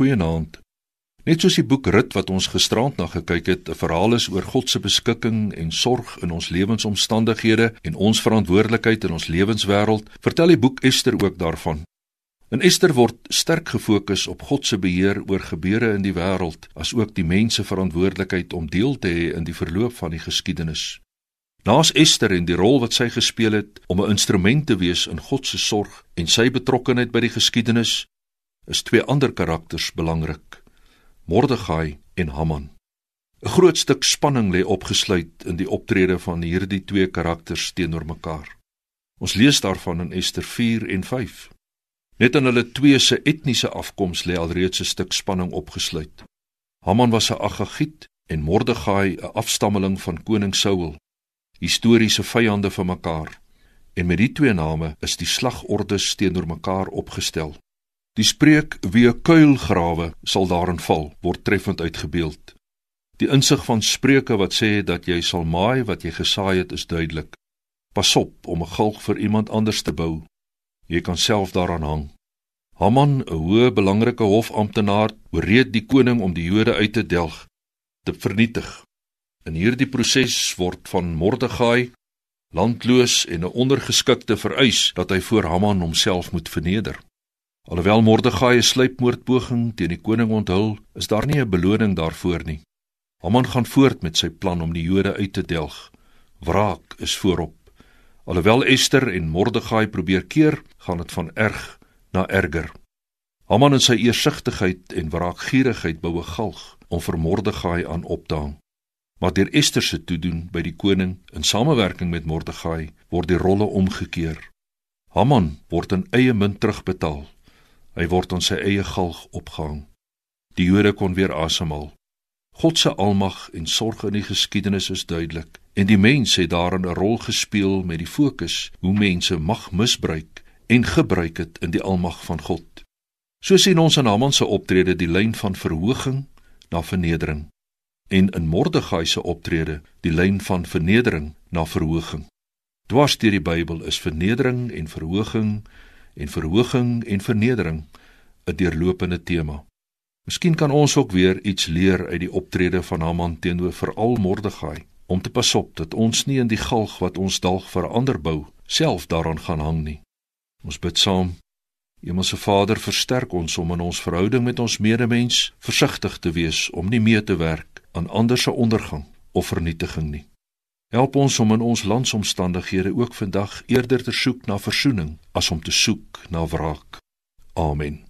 Goeienaand. Net soos die boek Rut wat ons gisterand na gekyk het, 'n verhaal is oor God se beskikking en sorg in ons lewensomstandighede en ons verantwoordelikheid in ons lewenswêreld, vertel die boek Ester ook daarvan. In Ester word sterk gefokus op God se beheer oor gebeure in die wêreld, asook die mens se verantwoordelikheid om deel te hê in die verloop van die geskiedenis. Naas Ester en die rol wat sy gespeel het om 'n instrument te wees in God se sorg en sy betrokkeheid by die geskiedenis, is twee ander karakters belangrik: Mordegai en Haman. 'n Groot stuk spanning lê opgesluit in die optrede van hierdie twee karakters teenoor mekaar. Ons lees daarvan in Ester 4 en 5. Net in hulle twee se etniese afkoms lê alreeds 'n stuk spanning opgesluit. Haman was 'n Agagiet en Mordegai 'n afstammeling van koning Saul, historiese vyande van mekaar. En met die twee name is die slagordes teenoor mekaar opgestel. Die spreek wie 'n kuil grawe sal daarin val, word treffend uitgebeeld. Die insig van Spreuke wat sê dat jy sal maai wat jy gesaai het, is duidelik. Pas op om 'n galg vir iemand anders te bou jy kan self daaraan hang. Haman, 'n hoë belangrike hofamptenaar, ooreed die koning om die Jode uit te delg, te vernietig. In hierdie proses word van Mordegai landloos en 'n ondergeskikte vereis dat hy voor Haman homself moet verneder. Alhoewel Mordegai 'n sluipmoordpoging teen die koning onthul, is daar nie 'n beloning daarvoor nie. Haman gaan voort met sy plan om die Jode uit te delg. Wraak is voorop. Alhoewel Ester en Mordegai probeer keer, gaan dit van erg na erger. Haman in sy eersigtigheid en wraakgierigheid bou 'n galg om vir Mordegai aan op te hang. Maar deur Ester se toedoen by die koning in samewerking met Mordegai word die rolle omgekeer. Haman word in eie munt terugbetaal. Hy word aan sy eie galg opgehang. Die Jode kon weer asemhaal. God se almag en sorg in die geskiedenis is duidelik en die mens het daarin 'n rol gespeel met die fokus hoe mense mag misbruik en gebruik het in die almag van God. So sien ons in Haman se optrede die lyn van verhoging na vernedering en in Mordegai se optrede die lyn van vernedering na verhoging. Dwars deur die Bybel is vernedering en verhoging en verhoging en vernedering 'n deurlopende tema. Miskien kan ons ook weer iets leer uit die optrede van Haman teenoor veral Mordegai om te pas op dat ons nie in die galg wat ons dalk vir ander bou self daaraan gaan hang nie. Ons bid saam. Hemelse Vader, versterk ons om in ons verhouding met ons medemens versigtig te wees om nie mee te werk aan ander se ondergang of vernietiging nie. Help ons om in ons landsomstandighede ook vandag eerder te soek na verzoening as om te soek na wraak. Amen.